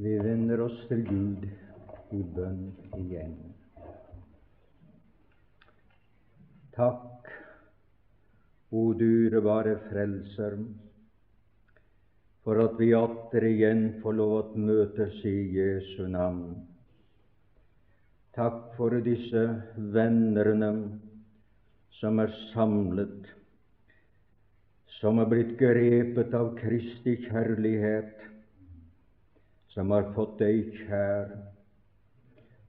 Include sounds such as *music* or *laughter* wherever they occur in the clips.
Vi vender oss til Gud i bønn igjen. Takk, o dyrebare Frelser, for at vi atter igjen får lov å møtes i Jesu navn. Takk for disse vennerne som er samlet, som er blitt grepet av Kristi kjærlighet, som har fått deg kjær.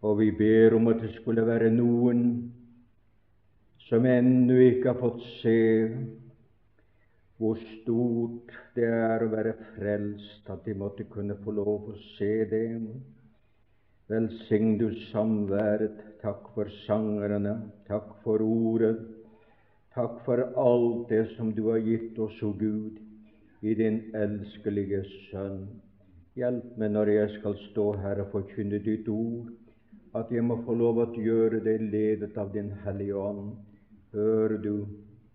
Og vi ber om at det skulle være noen som ennå ikke har fått se hvor stort det er å være frelst, at de måtte kunne få lov å se det. Velsign du samværet. Takk for sangerne. Takk for ordet. Takk for alt det som du har gitt oss, o Gud, i din elskelige Sønn. Hjelp meg når jeg skal stå her og forkynne ditt ord, at jeg må få lov å gjøre det ledet av Din Hellige Ånd. Hør du,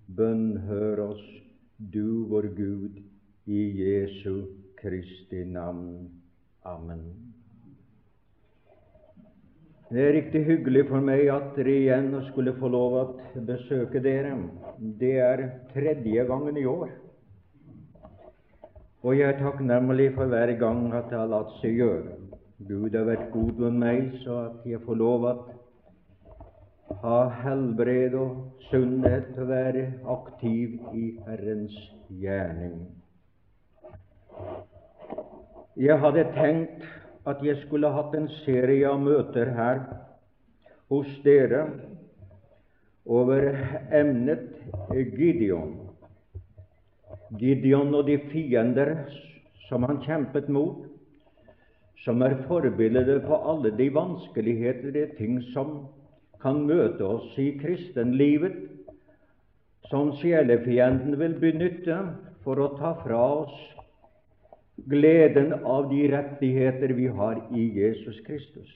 bønn hør oss, du vår Gud, i Jesu Kristi navn. Amen. Det er riktig hyggelig for meg at dere igjen skulle få lov å besøke dere. Det er tredje gangen i år. Og jeg er takknemlig for hver gang at det har latt seg gjøre. Gud har vært god med meg, så at jeg får lov å ha helbred og sunnhet til å være aktiv i Herrens gjerning. Jeg hadde tenkt at jeg skulle hatt en serie av møter her hos dere over emnet Gideon. Gideon og de fiender som han kjempet mot, som er forbildet på alle de vanskeligheter, de ting som kan møte oss i kristenlivet, som sjelefienden vil benytte for å ta fra oss gleden av de rettigheter vi har i Jesus Kristus.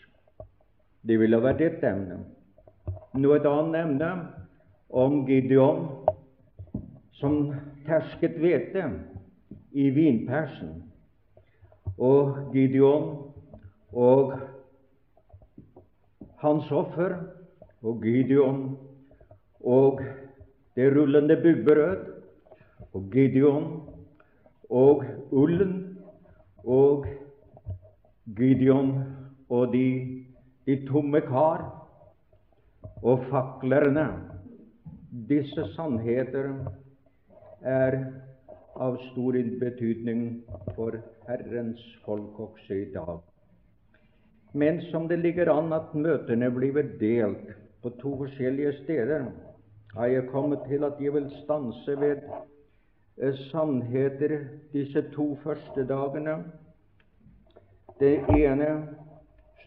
Det ville vært ett emne. Nå et annet emne om Gideon som tersket hvete i vinpersen, og Gideon og hans offer, og Gideon og det rullende byggbrød, og Gideon og ullen, og Gideon og de, de tomme kar, og faklerne. Disse sannheter er av stor betydning for Herrens folk også i dag. Men som det ligger an at møtene blir delt på to forskjellige steder, har jeg kommet til at jeg vil stanse ved sannheter disse to første dagene. Det ene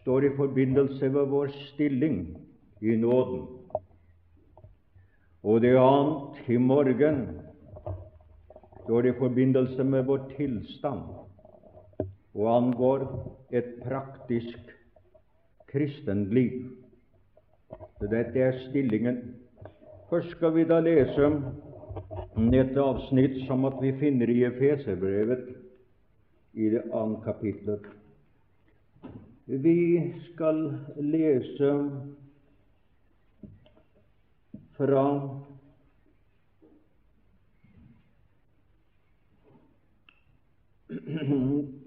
står i forbindelse med vår stilling i nåden, og det annet i morgen står i forbindelse med vår tilstand og angår et praktisk kristenliv. Så dette er stillingen. Først skal vi da lese et avsnitt som at vi finner i Efeserbrevet i det andre kapitlet. Vi skal lese fra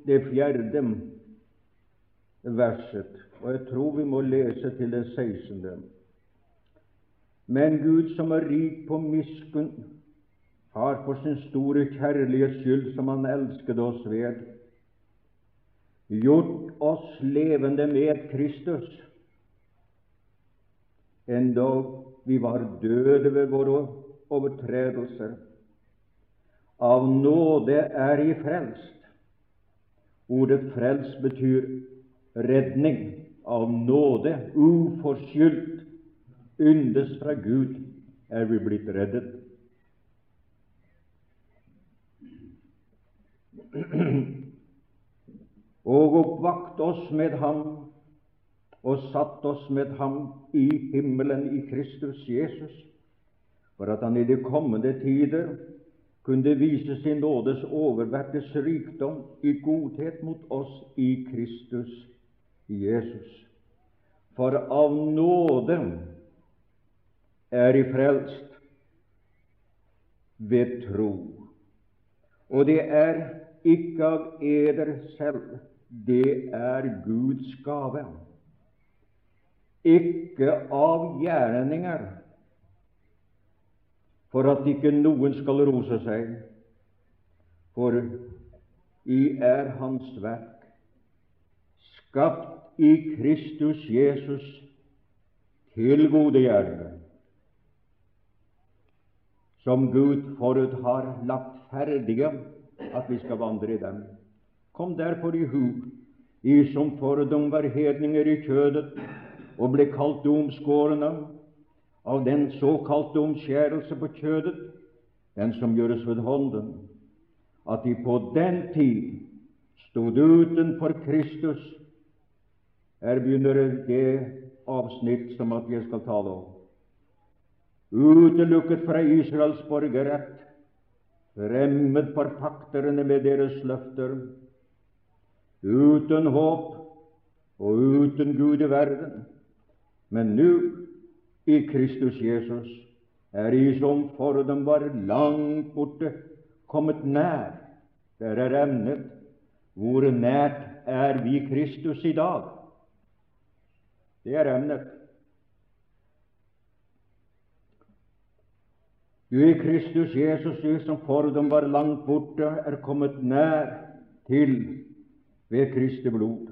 det fjerde verset, og jeg tror vi må lese til det 16. Men Gud, som er rik på miskunn, har for sin store kjærlighets skyld, som Han elsket oss ved, gjort oss levende med Kristus, endog vi var døde ved våre overtredelser. Av nåde er I frelst. Ordet frels betyr redning av nåde, uforskyldt. Yndes fra Gud er vi blitt reddet. *clears throat* Og oppvakt oss med ham og satt oss med ham i himmelen i Kristus Jesus, for at han i de kommende tider kunne vise sin nådes oververtes rikdom i godhet mot oss i Kristus Jesus. For av nåde er I frelst ved tro. Og det er ikke av eder selv, det er Guds gave. Ikke av gjerninger, for at ikke noen skal rose seg. For I er Hans verk, skapt i Kristus Jesus til gode gjerninger, som Gud forut har lagt ferdige at vi skal vandre i dem. Kom derfor i hu, I som fordom var hedninger i kjødet og ble kalt omskårne av den såkalte omskjærelse på kjødet, den som gjøres ved hånden, at de på den tid stod utenfor Kristus. Her begynner det avsnitt som at jeg skal tale om. Utelukket fra Israels borgerrett, fremmed for pakterne med deres løfter, uten håp og uten Gud i verden. Men nå, i Kristus Jesus, er I som for dem var langt borte, kommet nær. Der er emnet. Hvor nært er vi Kristus i dag? Det er emnet. Du i Kristus Jesus, du som for dem var langt borte, er kommet nær til ved Kristi blod.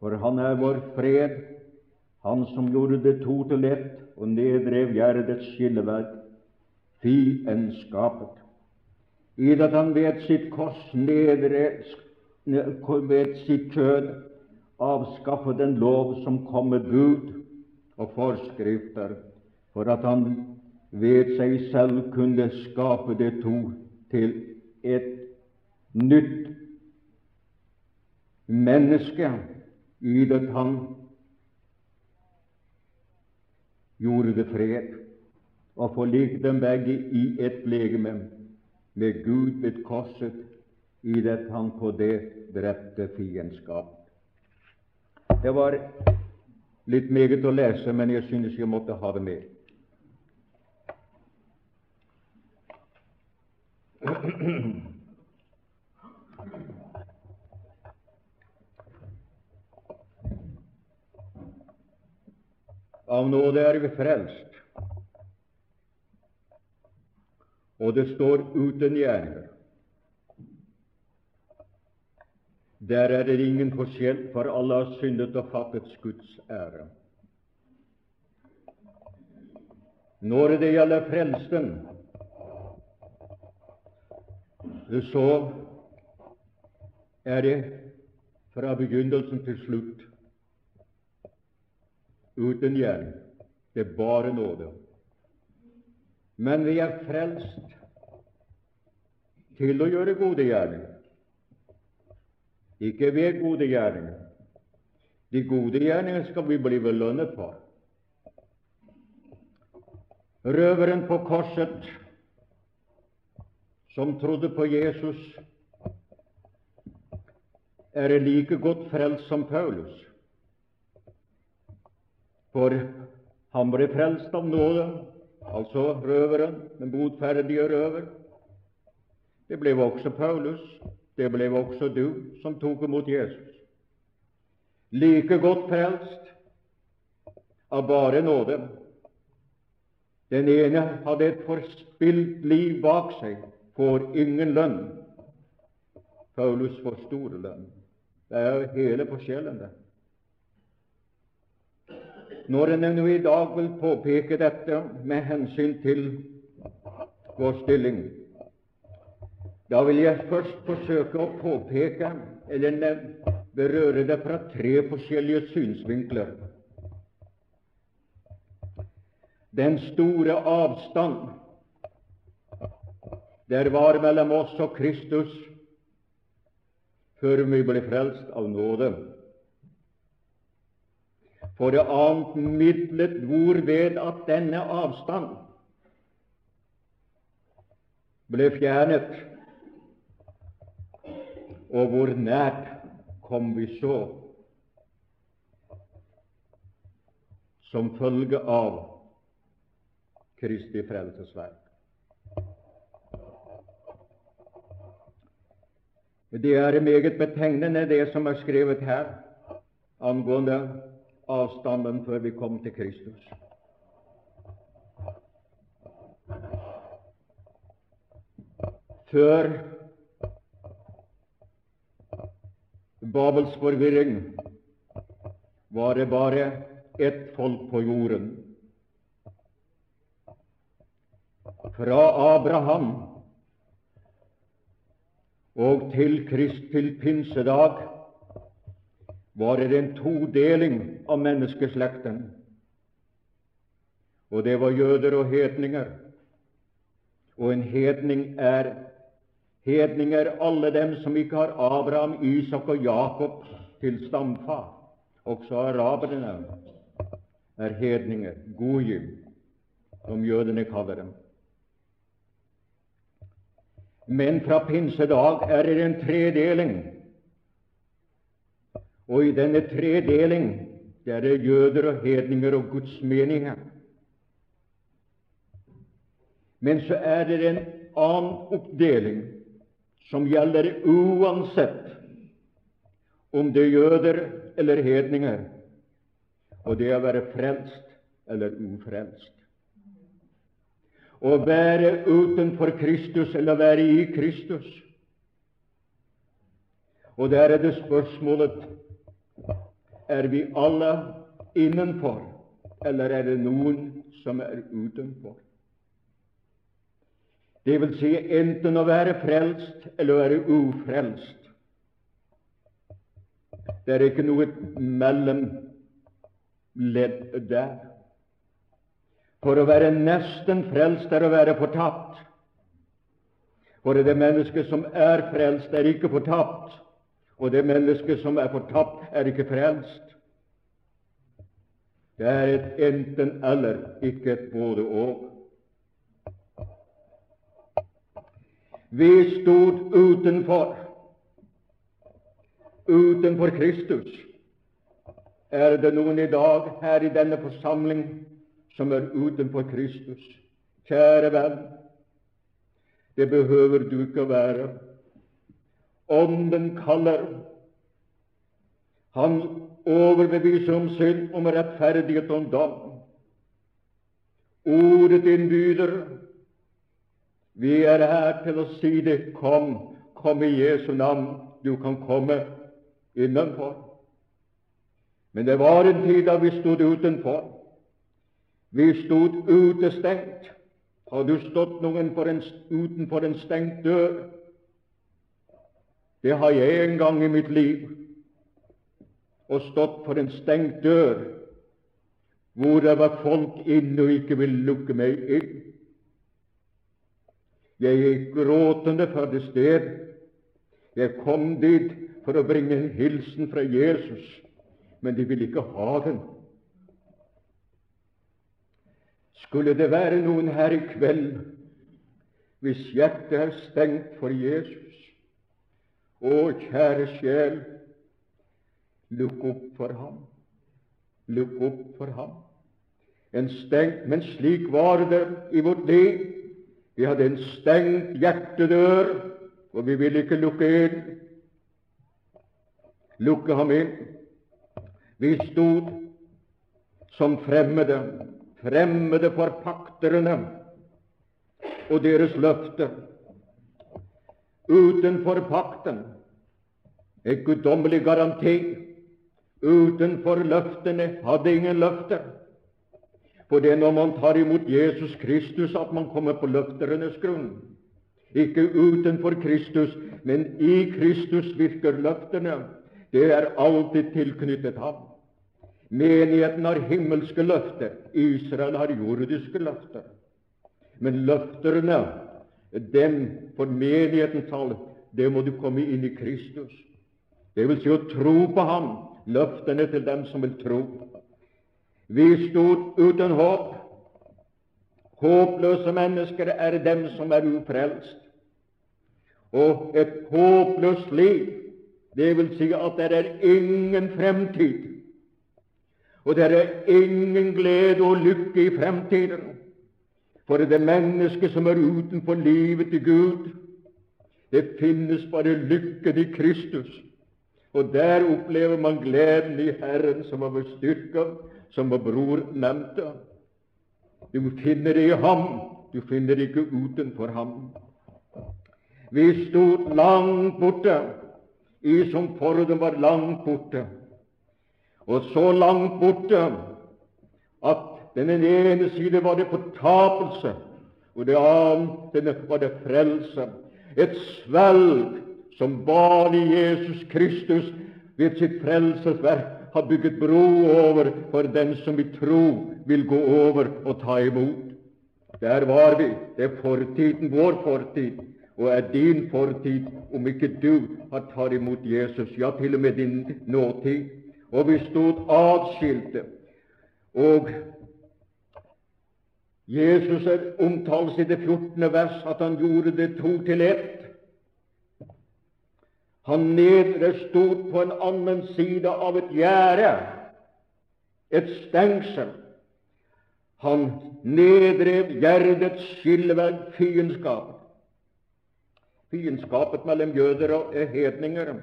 For Han er vår fred, Han som gjorde det to til ett og nedrev gjerdets skilleverk, fiendskapet. I det Han ved sitt kors nedrev ved sitt kjød avskaffet en lov som kom med bud og forskrifter, for at Han ved seg selv kunne skape det to til et nytt menneske, i det han gjorde det fred og forlikte dem begge i et legeme med Gud ved korset, i det han på det drepte fiendskap. Det var litt meget å lese, men jeg synes jeg måtte ha det med. *clears throat* Av nåde er vi frelst, og det står uten gjerninger. Der er det ingen forskjell, for alle har syndet og fattet Guds ære. Når det gjelder frelsten, så er det fra begynnelsen til slutt uten gjerning. Det er bare nåde. Men vi er frelst til å gjøre gode gjerninger, ikke ved gode gjerninger. De gode gjerninger skal vi bli belønnet for. Røveren på korset som trodde på Jesus, er like godt frelst som Paulus. For han ble frelst av nåde, altså røveren, den botferdige røver. Det ble også Paulus, det ble også du som tok imot Jesus. Like godt frelst av bare nåde. Den ene hadde et forspilt liv bak seg, får ingen lønn. Paulus får store lønn. Det er hele forskjellen, det. Når en nå i dag vil påpeke dette med hensyn til vår stilling, da vil jeg først forsøke å påpeke eller berøre det fra tre forskjellige synsvinkler. Den store avstand der var mellom oss og Kristus før vi ble frelst av nåde. For det annet midlet hvorved at denne avstand ble fjernet. Og hvor nært kom vi så som følge av Kristi frelsesverk. Det er meget betegnende, det som er skrevet her angående avstanden før vi kom til Kristus. Før Babels forvirring var det bare ett folk på jorden. Fra Abraham og til, Krist, til pinsedag var det en todeling av menneskeslekten. Og det var jøder og hedninger. Og en hedning er Hedning er alle dem som ikke har Abraham, Isak og Jakob til stamfar. Også araberne er hedninger, gojim, som jødene kaller dem. Men fra pinsedag er det en tredeling. Og i denne tredeling der er det jøder og hedninger og gudsmeninger. Men så er det en annen oppdeling som gjelder uansett om det er jøder eller hedninger, og det er å være frelst eller ufrelst. Å være utenfor Kristus eller være i Kristus. Og der er det spørsmålet er vi alle innenfor, eller er det noen som er utenfor? Det vil si enten å være frelst eller å være ufrelst. Det er ikke noe mellomledd der. For å være nesten frelst er å være fortapt. For det mennesket som er frelst, er ikke fortapt, og det mennesket som er fortapt, er ikke frelst. Det er et enten-eller, ikke et både-og. Vi stod utenfor, utenfor Kristus. Er det noen i dag her i denne forsamling som er utenfor Kristus? Kjære venn, det behøver du ikke å være. Ånden kaller. Han overbeviser om synd, om rettferdighet og om dom. Ordet innbyder vi er her til å si det. Kom, kom i Jesu navn. Du kan komme innenfor. Men det var en tid da vi stod utenfor. Vi stod utestengt. Har du stått noen en, utenfor en stengt dør? Det har jeg en gang i mitt liv. Og stått for en stengt dør hvor det var folk inne og ikke ville lukke meg inn. Jeg gikk gråtende fra det sted. Jeg kom dit for å bringe en hilsen fra Jesus, men de ville ikke ha den. Skulle det være noen her i kveld hvis hjertet er stengt for Jesus? Å, kjære sjel, lukk opp for ham. Lukk opp for ham. En stengt, Men slik var det i vårt liv. Vi hadde en stengt hjertedør, og vi ville ikke lukke inn. Lukke ham inn. Vi stod som fremmede, fremmede for pakterne og deres løfter. Utenfor pakten, En guddommelig garanti. Utenfor løftene hadde ingen løfter. For det er når man tar imot Jesus Kristus, at man kommer på løfternes grunn. Ikke utenfor Kristus, men i Kristus virker løftene. Det er alltid tilknyttet ham. Menigheten har himmelske løfter. Israel har jordiske løfter. Men løfterne, dem for menighetens tall, det må du komme inn i Kristus. Det vil si å tro på ham. Løftene til dem som vil tro. Vi stod uten håp, Håpløse mennesker er dem som er ufrelst. Og et håpløst liv, det vil si at det er ingen fremtid. Og det er ingen glede og lykke i fremtiden. For det mennesket som er utenfor livet til Gud, det finnes bare lykken i Kristus. Og der opplever man gleden i Herren, som har vært styrke, som vår bror nevnte. Du finner det i ham, du finner det ikke utenfor ham. Vi stod langt borte, i som forden var langt borte. Og så langt borte at den ene side var det fortapelse, og det andre var det frelse. Et svelg som bare Jesus Kristus ved sitt frelsesverk har bygget bro over for den som i tro vil gå over og ta imot. Der var vi. Det er fortiden, vår fortid, og er din fortid om ikke du har tatt imot Jesus, ja, til og med din nåtid. Og vi stod atskilte. Og Jesus er omtales i det 14. vers at han gjorde det to til ett. Han nedre stod på en annen side av et gjerde, et stengsel. Han nedrev gjerdets skillevegg, fiendskapet. Fiendskapet mellom jøder og hedninger,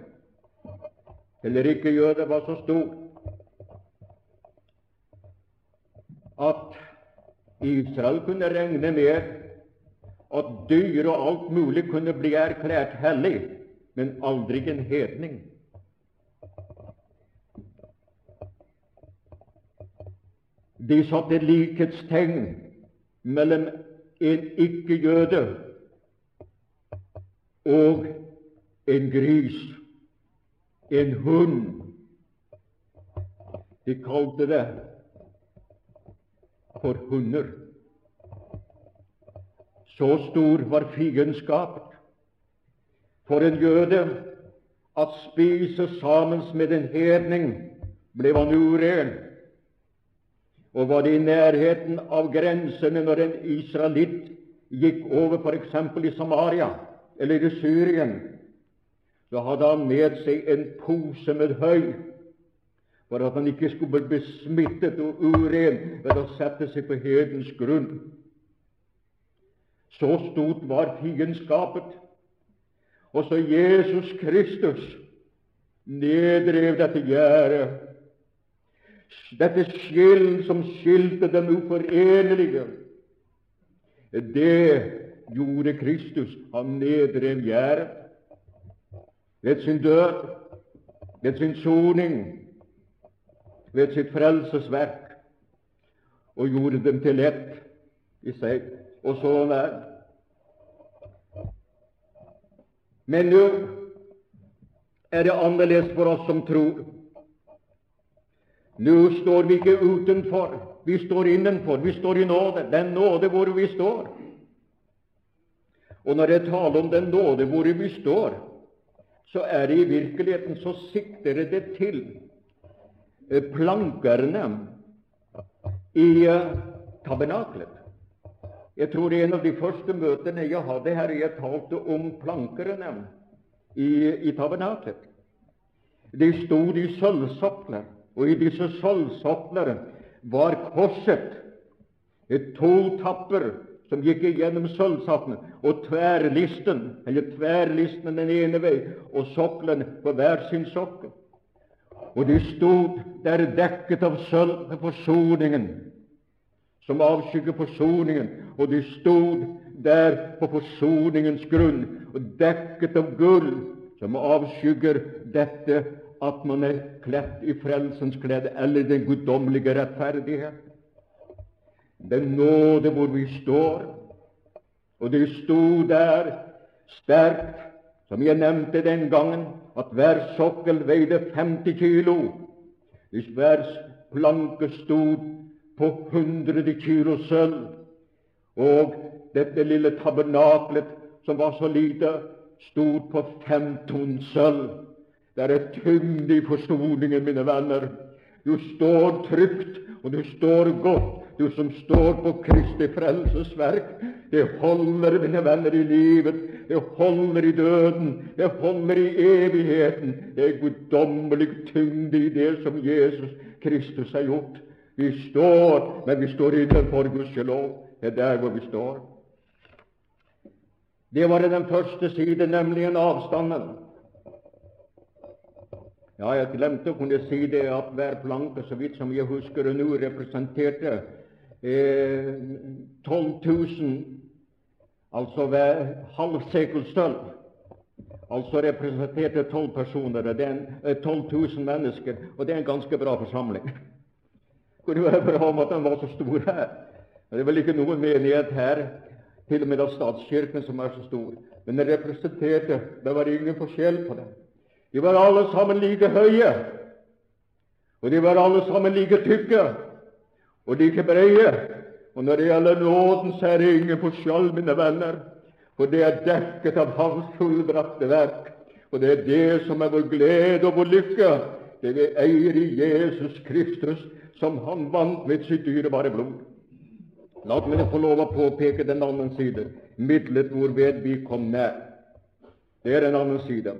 eller ikke jøder, var så stor at Israel kunne regne med at dyr og alt mulig kunne bli erklært hellig men aldri en hedning. De satte likhetstegn mellom en ikke-jøde og en gris, en hund. De kalte det for hunder. Så stor var fiendskapet for en jøde at spise sammen med en hedning ble han uren. Og var det i nærheten av grensene når en israelitt gikk over f.eks. i Samaria eller i Syrien, så hadde han med seg en pose med høy for at han ikke skulle bli besmittet og uren ved å sette seg på hedens grunn. Så stort var fiendskapet også Jesus Kristus nedrev dette gjerdet, dette skill som skilte dem uforenelige. Det gjorde Kristus. Han nedrev gjerdet ved sin død, ved sin soning, ved sitt frelsesverk, og gjorde dem til ett i seg. Og sånn er Men nå er det annerledes for oss som tror. Nå står vi ikke utenfor, vi står innenfor. Vi står i nåde. Den nåde hvor vi står. Og når jeg taler om den nåde hvor vi står, så er det i virkeligheten så sikter det til eh, plankerne i eh, tabernaklet. Jeg tror en av de første møtene jeg hadde her, jeg talte om plankerne i, i tabernaklet. De stod i sølvsokler, og i disse sølvsoklene var korset to tapper som gikk igjennom sølvsoklene, og tverrlisten, eller tverrlisten den ene vei, og soklene på hver sin sokkel. Og de stod der dekket av sølv med forsoningen som avskygger forsoningen, og de stod der på forsoningens grunn og dekket av gull, som avskygger dette at man er kledd i frelsens klede, eller den guddommelige rettferdighet. Den nåde hvor vi står, og de sto der sterkt, som jeg nevnte den gangen, at hver sokkel veide 50 kilo. Hvis hver planke stod på hundre kilo sølv. Og dette lille tabernaklet, som var så lite, stod på fem tonn sølv. Det er tyngde i forsoningen, mine venner. Du står trygt, og du står godt, du som står på Kristi frelsesverk. Det holder, mine venner, i livet. Det holder i døden. Det holder i evigheten. Det er guddommelig tyngde i det som Jesus Kristus har gjort. Vi står, men vi står innenfor lov. Det er der hvor vi står. Det var den første side, nemlig en avstanden. Ja, jeg glemte å kunne si det at hver planke, så vidt som jeg husker det nå, representerte eh, 12 000, altså hver halvsekel sølv. Altså representerte 12 personer, det er eh, 12 000 mennesker, og det er en ganske bra forsamling. *laughs* Kunne være bra om at den var så stor her. Det er vel ikke noen menighet her, til og med av statskirken, som er så stor. Men den representerte Det var ingen forskjell på dem. De var alle sammen like høye, og de var alle sammen like tykke og like brede. Og når det gjelder nåden, så er det ingen forskjell, mine venner, for det er dekket av Hans fullbrakte verk. Og det er det som er vår glede og vår lykke, det vi eier i Jesus Kristus, som Han vant med sitt dyrebare blod. La meg få lov å påpeke den andre side, midlet hvorved vi kom nær. Det er en annen side.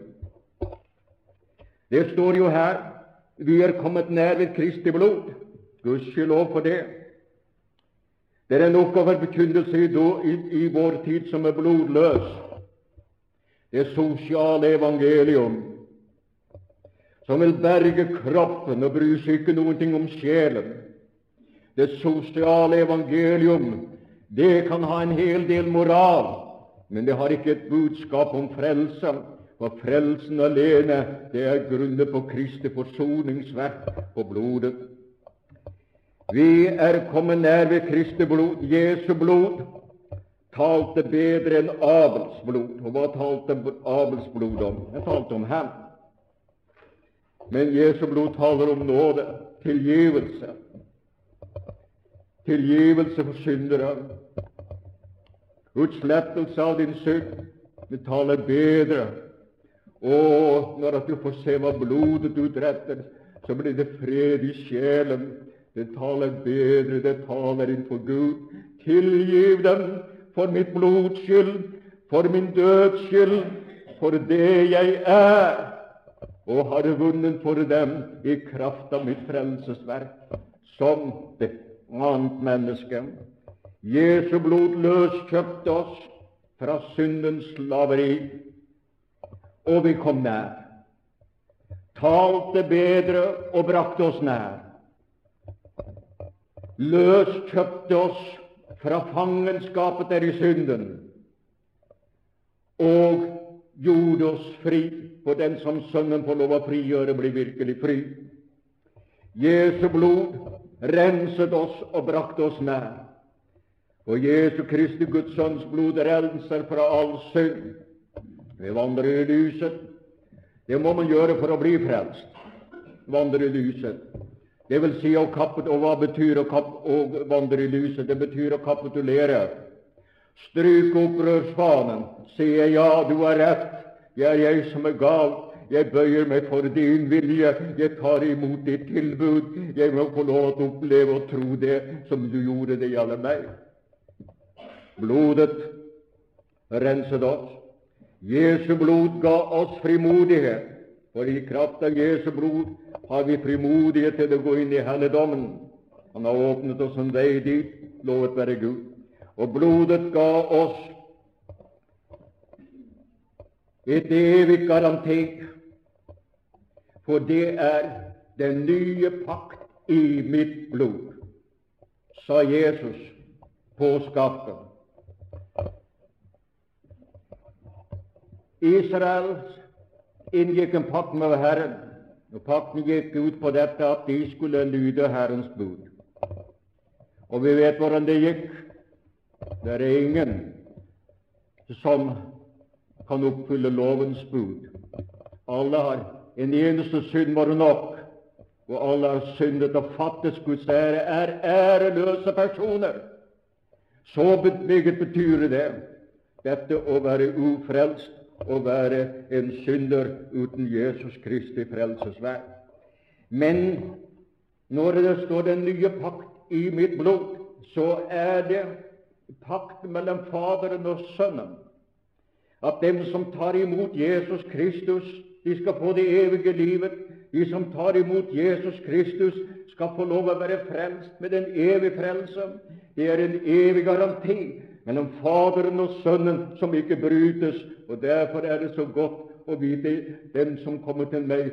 Det står jo her vi er kommet nær ved Kristi blod. Gudskjelov for det. Det er nok av en forkynnelse i, i, i, vår tid som er blodløs. Det sosiale evangelium som vil berge kroppen og bry seg ikke noe om sjelen. Det sosiale evangelium det kan ha en hel del moral, men det har ikke et budskap om frelse. For frelsen alene det er grunnet på Kristi forsoningsverk på blodet. Vi er kommet nær ved Kristi blod. Jesu blod talte bedre enn Abels blod. Og hva talte Abels blod om? Jeg talte om ham. Men Jesu blod taler om nåde, tilgivelse, tilgivelse for syndere, utslettelse av din synd. Det taler bedre. Og når du får se hva blodet utretter, så blir det fred i sjelen. Det taler bedre, det taler innenfor Gud. Tilgiv dem for mitt blods skyld, for min døds skyld, for det jeg er, og har vunnet for dem i kraft av mitt frelsesverk, som det annet menneske. Jesu blod løskjøpte oss fra syndens slaveri, og vi kom nær. Talte bedre og brakte oss nær. Løskjøpte oss fra fangenskapet der i synden, og gjorde oss fri, for den som Sønnen får lov å frigjøre, blir virkelig fri. Jesu blod renset oss og brakte oss nær. Og Jesu Kristi Guds Sønns blod renser fra all synd. Vi vandrer i lyset. Det må man gjøre for å bli frelst. Vandre i lyset. Det vil si å kappe, og hva betyr å, kapp, å vandre i lyset? Det betyr å kapitulere. Stryk opprørsfanen. Sier ja, du har rett. Det er jeg som er gal. Jeg bøyer meg for din vilje. Jeg tar imot ditt tilbud. Jeg må få lov til å oppleve og tro det som du gjorde det gjelder meg. Blodet renset oss. Jesu blod ga oss frimodighet. For i kraft av Jesu blod har vi frimodighet til å gå inn i helligdommen. Han har åpnet oss en vei dit. Lovet være Gud. Og blodet ga oss et evig garanti for det er den nye pakt i mitt blod, sa Jesus på skatten. Israel inngikk en pakt med Herren, og pakten gikk ut på dette at de skulle lyde Herrens bud. Og vi vet hvordan det gikk. Det er ingen som kan oppfylle lovens bud. Alle har en eneste synd var nok, og alle har syndet og fattes Guds ære, er æreløse personer. Så meget betyr det dette å være ufrelst, å være en synder uten Jesus Kristi frelsesverd. Men når det står den nye pakt i mitt blod, så er det pakt mellom Faderen og Sønnen at dem som tar imot Jesus Kristus, de skal få det evige livet. De som tar imot Jesus Kristus, skal få lov å være frelst med den evige frelse. Det er en evig garanti mellom Faderen og Sønnen som ikke brytes. og Derfor er det så godt å vite den som kommer til meg,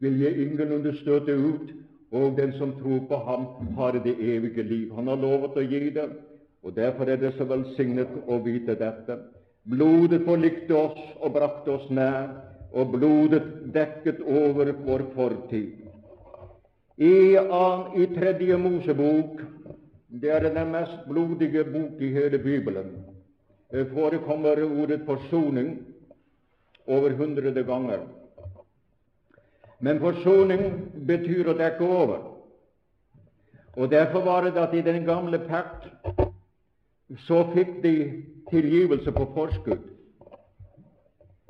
vil jeg ingenlunde støte ut, og den som tror på ham, har det evige liv. Han har lovet å gi det, og derfor er det så velsignet å vite dette. Blodet forlikte oss og brakte oss nær, og blodet dekket over vår fortid. I, i tredje Mosebok, det er den mest blodige bok i hele Bibelen, Det forekommer ordet forsoning over hundrede ganger. Men forsoning betyr å dekke over. Og Derfor var det at i den gamle pakt så fikk de tilgivelse på forskudd.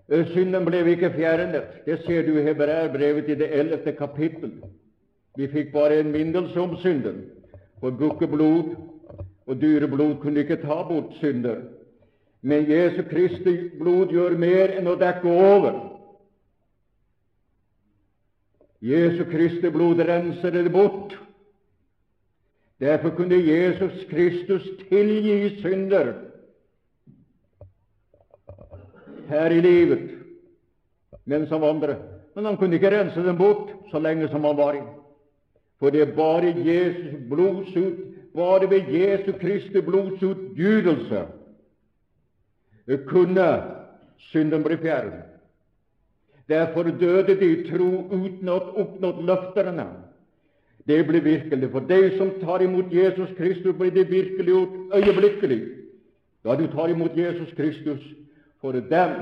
Synden ble ikke fjernet. Det ser du i Hebreerbrevet i det ellevte kapittel. Vi fikk bare en minnelse om synden. For bukkeblod og dyreblod kunne ikke ta bort synder. Men Jesu Kristi blod gjør mer enn å dekke over. Jesu Kristi blod renser det bort. Derfor kunne Jesus Kristus tilgi synder her i livet mens han vandret. Men han kunne ikke rense dem bort så lenge som han var i. For det er bare Jesus blodsut, bare ved Jesu Kristi blodsutgytelse kunne synden bli fjernet. Derfor døde de tro uten å ha oppnådd løfterne. Det blir virkelig. For de som tar imot Jesus Kristus, blir det virkeliggjort øyeblikkelig. Da du tar imot Jesus Kristus, for dem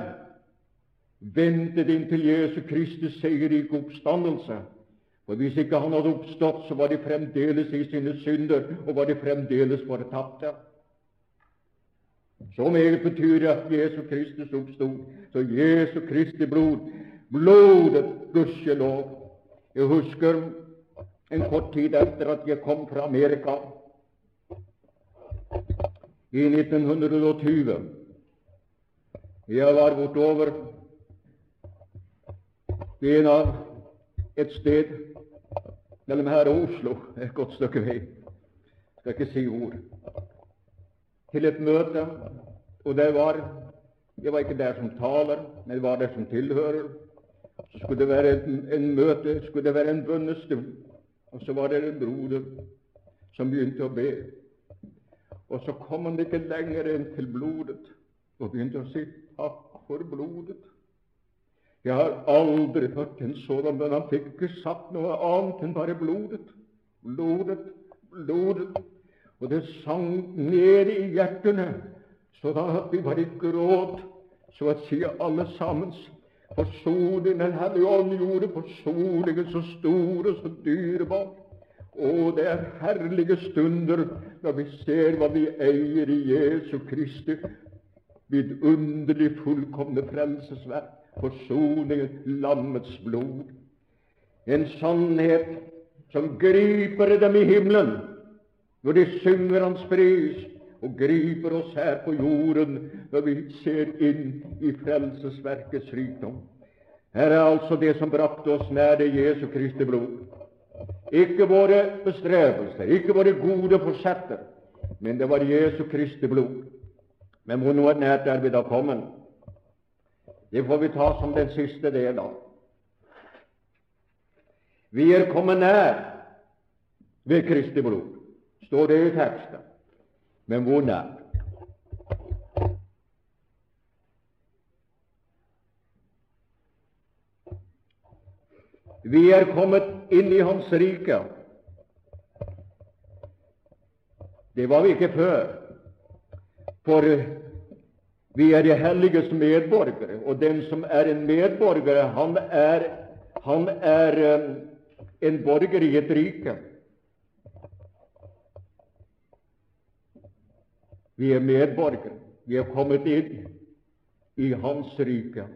ventet inntil Jesu Kristus seierrike oppstandelse. For hvis ikke han hadde oppstått, så var de fremdeles i sine synder, og var de fremdeles fortapte. Så meget betyr det at Jesu Kristus oppstod. Så Jesu Kristi blod, blodet, gudskjelov. Jeg husker en kort tid etter at jeg kom fra Amerika i 1920 jeg var bortover en av et sted mellom her og Oslo, et godt stykke vei, skal ikke si ord, til et møte, og det var Jeg var ikke der som taler, men jeg var der som tilhører. Så skulle det være en, en møte, skulle det være en bønnestund, og så var det en broder som begynte å be. Og så kom han ikke lenger enn til blodet og begynte å si takk for blodet. Jeg har aldri hørt en sådan, men han fikk ikke sagt noe annet enn bare blodet. Blodet, blodet. Og det sang ned i hjertene, så da at vi bare gråt, så å si alle sammen. Forsoningen Den Hellige Ånd gjorde forsoningen så stor og så dyrebar. Å, det er herlige stunder når vi ser hva vi eier i Jesu Kristi vidunderlig fullkomne frelsesverk, forsoningen, lammets blod. En sannhet som griper dem i himmelen når de synger Hans pris, og griper oss her på jorden når vi ser inn i frelsesverkets rikdom. Her er altså det som brakte oss nær det Jesu Kristi blod. Ikke våre bestrebelser, ikke våre gode forsetter, men det var Jesu Kristi blod. Men hvor nært er vi da kommet? Det får vi ta som den siste del av. Vi er kommet nær ved Kristi blod, står det i teksten. Men hvor nær? Vi er kommet inn i Hans rike. Det var vi ikke før. For vi er de helliges medborgere, og den som er en medborger, han er, han er um, en borger i et rike. Vi er medborgere. Vi er kommet inn i Hans rike.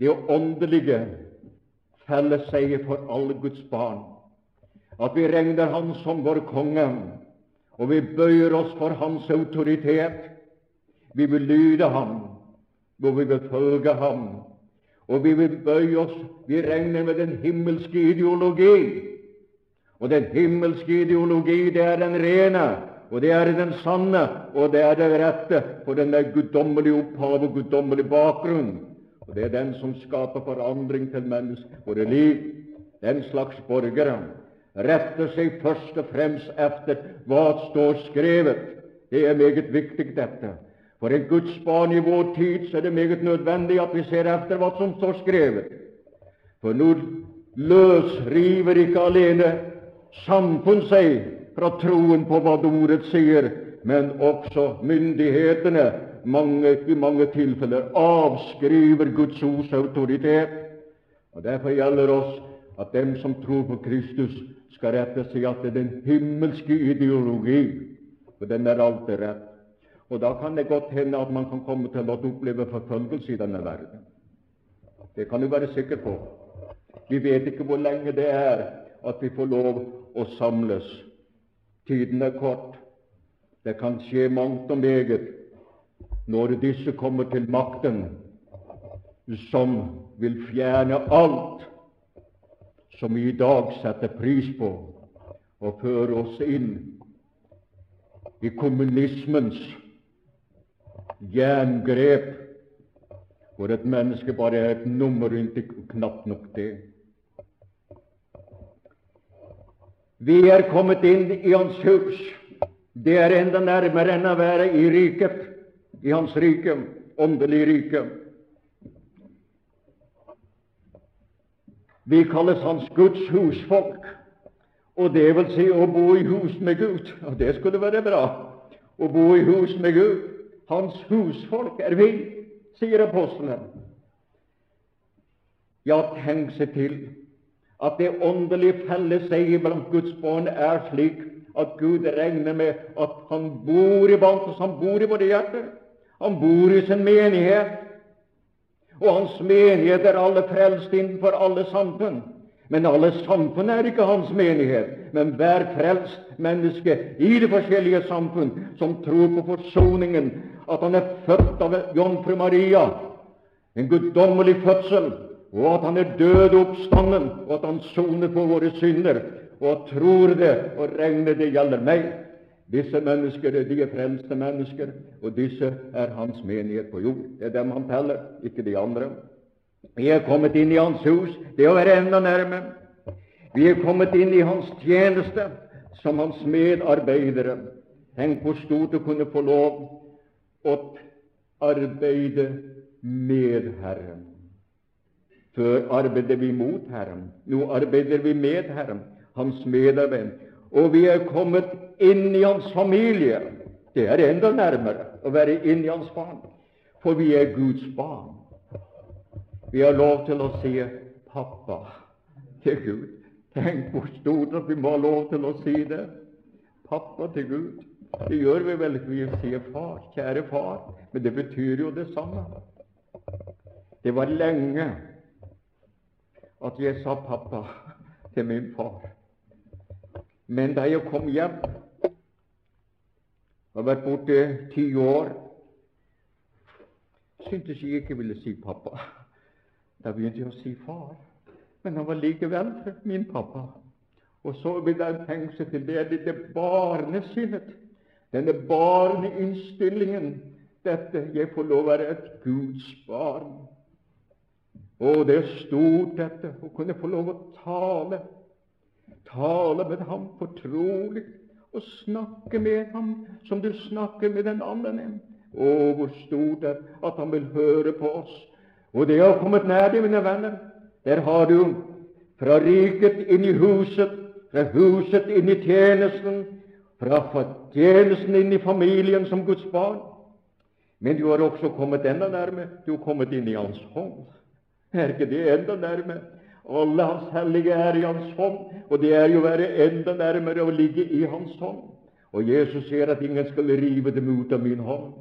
Det åndelige felles seg for alle Guds barn. At vi regner Han som vår konge, og vi bøyer oss for Hans autoritet. Vi vil lyde Ham, og vi vil følge Ham. Og vi vil bøye oss Vi regner med den himmelske ideologi. Og den himmelske ideologi, det er den rene, og det er den sanne, og det er det rette, for den er guddommelig opphav og guddommelig bakgrunn. Og det er den som skaper forandring til mennesker, liv. Den slags borgere retter seg først og fremst efter hva står skrevet. Det er meget viktig, dette. For en Guds barn i vår tid så er det meget nødvendig at vi ser efter hva som står skrevet. For nå løsriver ikke alene samfunn seg fra troen på hva ordet sier, men også myndighetene mange, i mange tilfeller avskriver Guds ords autoritet. Og Derfor gjelder oss at dem som tror på Kristus, skal rette seg etter er den himmelske ideologi, for den er alltid rett. Og Da kan det godt hende at man kan komme til å oppleve forfølgelse i denne verden. Det kan du være sikker på. Vi vet ikke hvor lenge det er at vi får lov å samles. Tiden er kort. Det kan skje mangt og meget når disse kommer til makten, som vil fjerne alt som vi i dag setter pris på, og føre oss inn i kommunismens jerngrep, hvor et menneske bare er et nummer rundt knapt nok det. Vi er kommet inn i Hans hus. Det er enda nærmere enn å være i riket, i Hans rike, åndelig rike. Vi kalles Hans Guds husfolk, og det vil si å bo i hus med Gud. Og det skulle være bra å bo i hus med Gud. Hans husfolk er vi, sier apostelen. Ja, tenk seg til at det åndelige felleseiet blant Guds barn er slik at Gud regner med at Han bor iblant oss, Han bor i våre hjerter. Han bor i sin menighet. Og hans menighet er alle frelst innenfor alle samfunn. Men alle samfunn er ikke hans menighet, men hver frelst menneske i det forskjellige samfunn som tror på forsoningen, at han er født av jomfru Maria, en guddommelig fødsel, og at han er død oppstanden, og at han soner på våre synder, og tror det og regner det gjelder meg. Disse mennesker de er frelste mennesker, og disse er hans menighet på jord. Det er dem han teller, ikke de andre. Vi er kommet inn i hans hus, det å være enda nærme. Vi er kommet inn i hans tjeneste som hans medarbeidere. Tenk hvor stort å kunne få lov å arbeide med Herren. Før arbeider vi mot Herren. Nå arbeider vi med Herren, hans medarbeid. Og vi er kommet inn i hans familie. Det er enda nærmere å være inn i hans barn, for vi er Guds barn. Vi har lov til å si 'pappa' til Gud. Tenk hvor stort at vi må ha lov til å si det. Pappa til Gud. Det gjør vi vel ikke vi sier far, kjære far, men det betyr jo det samme. Det var lenge at jeg sa pappa til min far. Men da jeg kom hjem har vært borte ti år. Syntes jeg ikke ville si pappa. Da begynte jeg å si far. Men han var likevel min pappa. Og så jeg tenke seg til det dette barnesinnet, denne barneinnstillingen, dette jeg får lov å være et Guds barn. Og det er stort, dette, å kunne få lov å tale. Tale med ham fortrolig og snakke med ham som du snakker med den andre. Å, hvor stort det er at han vil høre på oss. Og det har kommet nær det, mine venner. Der har du fra riket inn i huset, fra huset inn i tjenesten, fra tjenesten inn i familien som Guds barn. Men du har også kommet enda nærme. Du har kommet inn i Hans hånd. Er ikke det enda nærme? Alle Hans hellige er i Hans hånd, og det er jo å være enda nærmere å ligge i Hans hånd. Og Jesus sier at ingen skal rive dem ut av min hånd.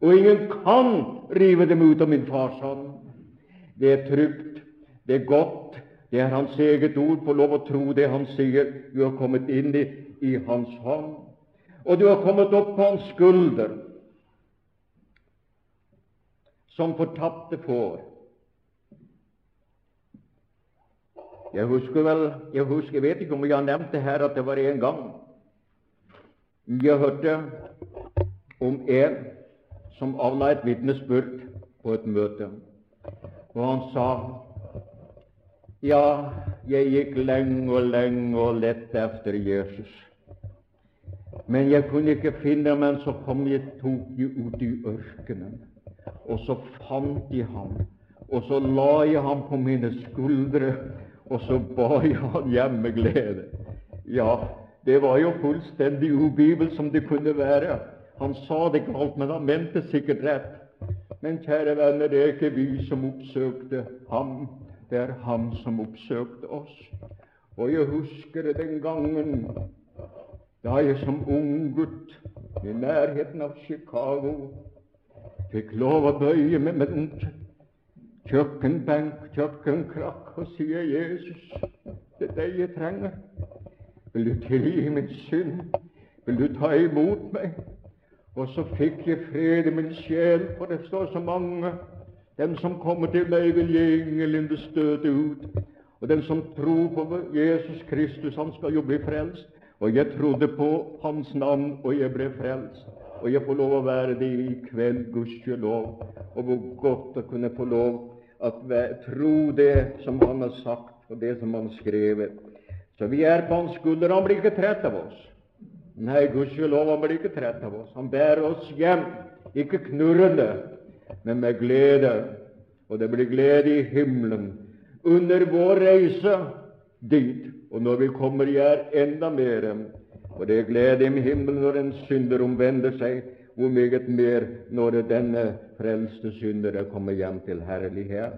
Og ingen kan rive dem ut av min fars hånd. Det er trygt, det er godt, det er Hans eget ord. Få lov å tro det Han sier. Du har kommet inn i, i Hans hånd. og du har kommet opp på hans skulder som fortapte får. Jeg husker vel Jeg husker, jeg vet ikke om jeg har nevnt det her, at det var en gang jeg hørte om en som avla et vitnesbyrd på et møte. Og han sa ja, jeg gikk lenge og lenge og lette etter Jesus. Men jeg kunne ikke finne ham, men så kom jeg, tok jeg ut i ørkenen. Og så fant jeg ham, og så la jeg ham på mine skuldre, og så ba jeg han hjem med glede. Ja, det var jo fullstendig ubibel som det kunne være. Han sa det galt, men han mente sikkert rett. Men kjære venner, det er ikke vi som oppsøkte ham, det er han som oppsøkte oss. Og jeg husker den gangen da jeg som ung gutt i nærheten av Chicago fikk lov å bøye meg med en kjøkkenbenk, kjøkkenkrakk, og si Jesus, det er deg jeg trenger. Vil du tilgi min synd? Vil du ta imot meg? Og så fikk jeg fred i min sjel, for det står så mange. Den som kommer til meg, vil jeg ingenlunde støte ut. Og den som tror på Jesus Kristus, han skal jo bli frelst. Og jeg trodde på Hans navn, og jeg ble frelst. Og jeg får lov å være det i kveld, gudskjelov. Og hvor godt å kunne få lov å tro det som Han har sagt, og det som Han har skrevet. Så vi er på Hans skulder. Han blir ikke trett av oss. Nei, gudskjelov, han blir ikke trett av oss. Han bærer oss hjem, ikke knurrende, men med glede. Og det blir glede i himmelen under vår reise dit. Og når vi kommer, gjør enda mer. Og det er glede i himmelen når en synder omvender seg, hvor meget mer når denne frelste syndere kommer hjem til herlighet.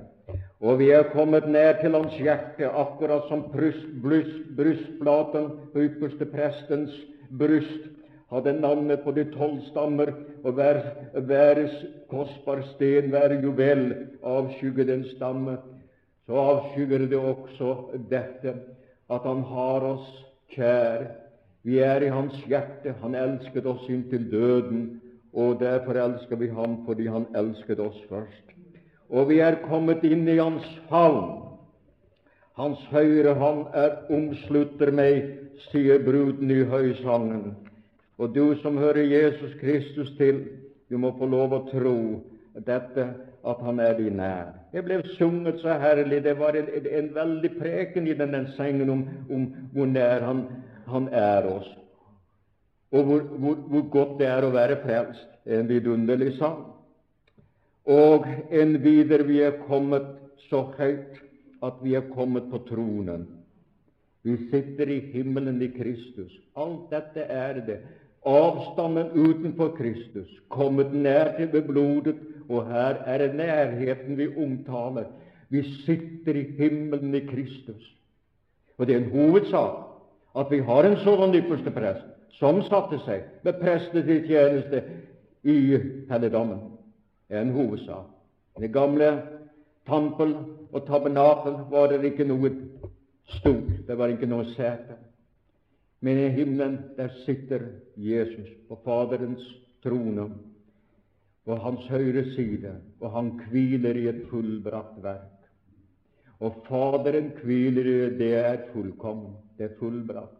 Og vi er kommet nær til hans hjerte, akkurat som brystplaten på ypperste prestens bryst hadde navnet på de tolv stammer, og hver, hver kostbar sten, hver juvel, avskygger den stamme. Så avskygger det også dette, at han har oss kjær. Vi er i hans hjerte. Han elsket oss inntil døden, og derfor elsker vi ham fordi han elsket oss først. Og vi er kommet inn i hans favn. Hans høyre hånd er omslutter meg, sier bruden i høysangen. Og du som hører Jesus Kristus til, du må få lov å tro dette, at han er din nær. Det ble sunget så herlig. Det var en, en veldig preken i denne sengen om, om hvor nær han, han, er oss, og hvor, hvor, hvor, godt det er å være frelst. En vidunderlig sang. Og en videre vi er kommet så høyt at vi er kommet på tronen. Vi sitter i himmelen i Kristus. Alt dette er det. Avstanden utenfor Kristus, kommet nær til ved blodet, og her er det nærheten vi omtaler. Vi sitter i himmelen i Kristus. Og det er en hovedsak at vi har en sånn ypperste prest som satte seg med prestelig tjeneste i helligdommen. Det er en hovedsak. Det gamle tempel og tabernakel var det ikke noe stort, det var ikke noe sete. Men i himmelen der sitter Jesus på Faderens trone på hans høyre side, og han hviler i et fullbrakt verk. Og Faderen hviler i det er fullkomment, det er fullbrakt.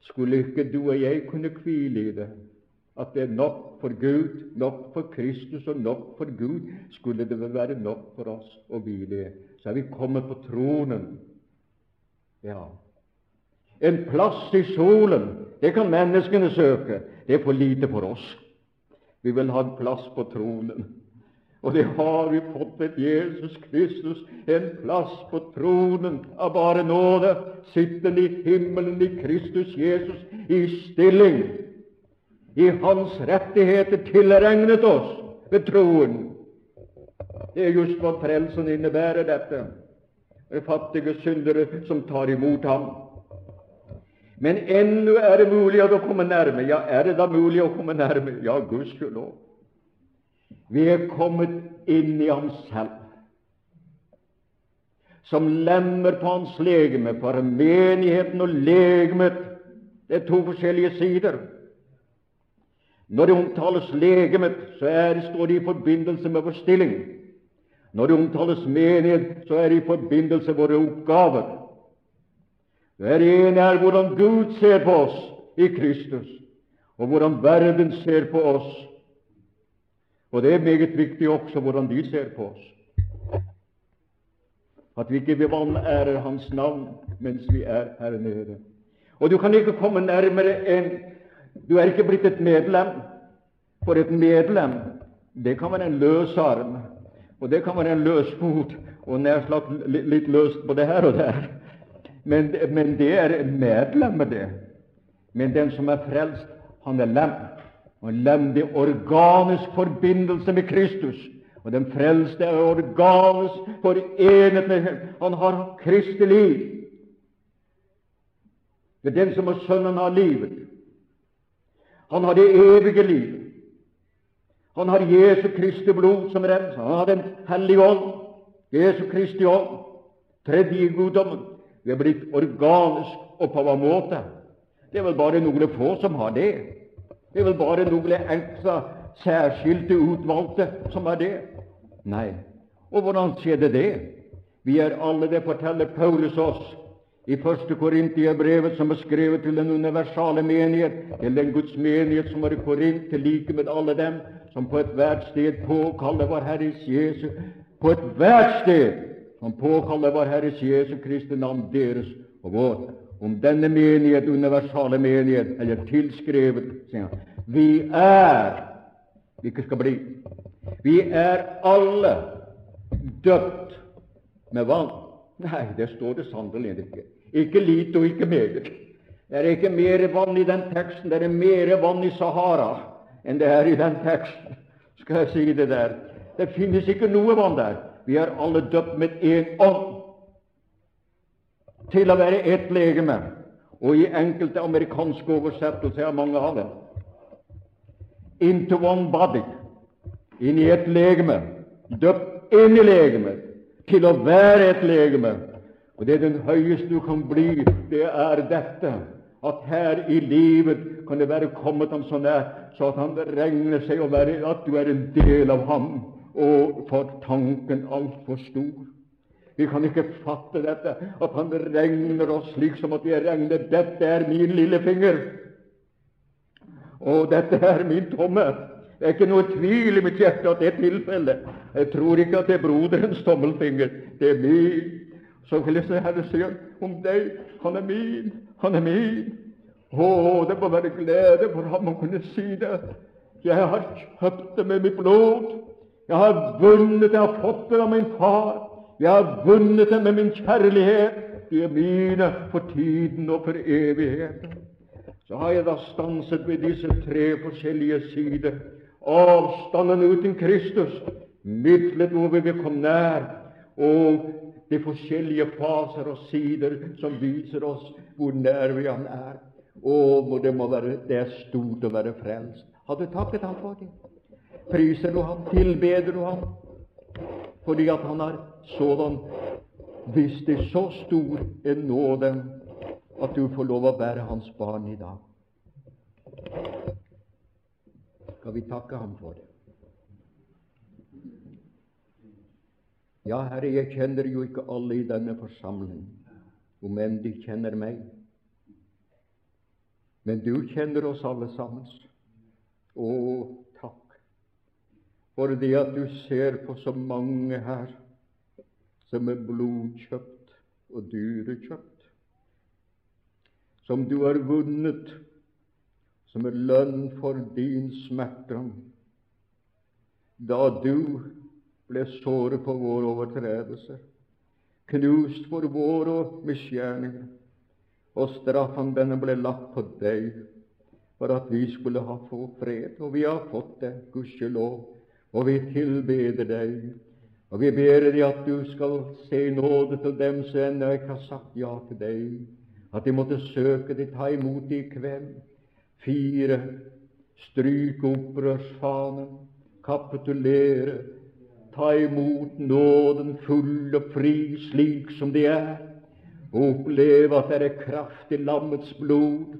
Skulle ikke du og jeg kunne hvile i det, at det er nok for Gud, nok for Kristus og nok for Gud, skulle det vel være nok for oss å hvile Så er vi kommet på tronen. Ja. En plass i solen, det kan menneskene søke. Det er for lite for oss. Vi vil ha en plass på tronen. Og det har vi fått ved Jesus Kristus, en plass på tronen av bare nåde, Sitter i himmelen i Kristus Jesus, i stilling i Hans rettigheter tilregnet oss ved troen. Det er just hva frelsen innebærer, dette. Det fattige syndere som tar imot ham. Men ennå er det mulig å komme nærme. Ja, er det da mulig å komme nærme? Ja, gudskjelov. Vi er kommet inn i ham selv, som lemmer på hans legeme. For menigheten og legemet det er to forskjellige sider. Når det omtales legemet, så er, står det i forbindelse med vår stilling. Når det omtales menighet, så er det i forbindelse med våre oppgaver. Det ene er hvordan Gud ser på oss i Kristus, og hvordan verden ser på oss. Og det er meget viktig også hvordan de ser på oss. At vi ikke vanærer Hans navn mens vi er her nede. Og du kan ikke komme nærmere enn Du er ikke blitt et medlem. For et medlem, det kan være en løs arm, og det kan være en løs fot, og nær sagt litt løst på det her og der. Men, men det er medlemmet, det. Men den som er frelst, han er lem. Og lem det er organisk forbindelse med Kristus. Og den frelste er organisk forenet med Ham. Han har Kristi liv. Det er den som er sønnen av livet. Han har det evige liv. Han har Jesu Kristi blod som renser. Han har Den hellige ånd, Jesu Kristi ånd, tredje guddommen. Vi er blitt organisk, og på hva måte? Det er vel bare noen få som har det. Det er vel bare noen ekstra særskilte utvalgte som har det. Nei. Og hvordan skjedde det? Vi er alle, det forteller Paulus oss i første Korintiabrevet, som er skrevet til den universale menighet, til den Guds menighet som var i Korint, til like med alle dem som på ethvert sted påkaller vår Herres Jesu På ethvert sted som påkaller vår Herres Jesu Kristi navn, deres og vårt. Om denne menighet, universale menighet, eller tilskrevet, sier han, vi er ikke skal bli. Vi er alle døpt med vann. Nei, det står det sannelig ikke. Ikke lite og ikke meget. Det er ikke mer vann i den teksten. Det er mer vann i Sahara enn det er i den teksten. Skal jeg si det der? Det finnes ikke noe vann der. Vi er alle døpt med én ånd til å være ett legeme. Og i enkelte amerikanske oversettelser er mange av dem into one body, inn i et legeme, døpt inn i legemet, til å være et legeme. Og det den høyeste du kan bli, det er dette at her i livet kan det være kommet ham så nær så at han regner seg å være at du er en del av ham, og for tanken altfor stor. Vi kan ikke fatte dette, at han regner oss slik som at vi regner dette er min lillefinger, og dette er min tomme. Det er ikke noe tvil i mitt hjerte at det er tilfellet. Jeg tror ikke at det er broderens tommelfinger. Det er min. Så vil jeg si Herre sier om deg han er min, han er min. Å, det må være glede for ham å kunne si det. Jeg har kjøpt det med mitt blod. Jeg har vunnet, jeg har fått det av min far. Jeg har vunnet det med min kjærlighet. De er mine for tiden og for evigheten så har jeg da stanset ved disse tre forskjellige sider. Avstanden uten Kristus, midlet hvor vi vil komme nær, og de forskjellige faser og sider som viser oss hvor nær vi han er. Å, det må være det er stort å være frelst. Har du takket ham for det? Priser du ham? Tilbeder du ham? Fordi at han har sådan vist det så stor en nåde at du får lov å være hans barn i dag. Skal vi takke ham for det? Ja, Herre, jeg kjenner jo ikke alle i denne forsamling, om enn de kjenner meg. Men du kjenner oss alle sammen. Å, takk for det at du ser på så mange her som er blodkjøpt og dyrekjøpt som du har vunnet som er lønn for din smerte, da du ble såret på våre overtredelser, knust for våre misgjerninger, og straffen denne ble lagt på deg for at vi skulle ha få fred. Og vi har fått det, gudskjelov, og vi tilbeder deg. Og vi ber deg at du skal se nåde til dem som ennå ikke har sagt ja til deg at de måtte søke de ta imot i kveld. Fire stryke opprørsfanen, kapitulere, ta imot nåden full og fri slik som de er, og oppleve at det er kraft i lammets blod,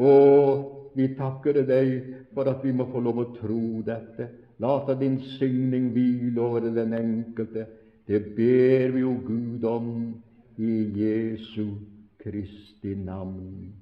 og vi takker deg for at vi må få lov å tro dette. La din signing hvile over den enkelte. Det ber vi, jo Gud, om i Jesu Kristi navn.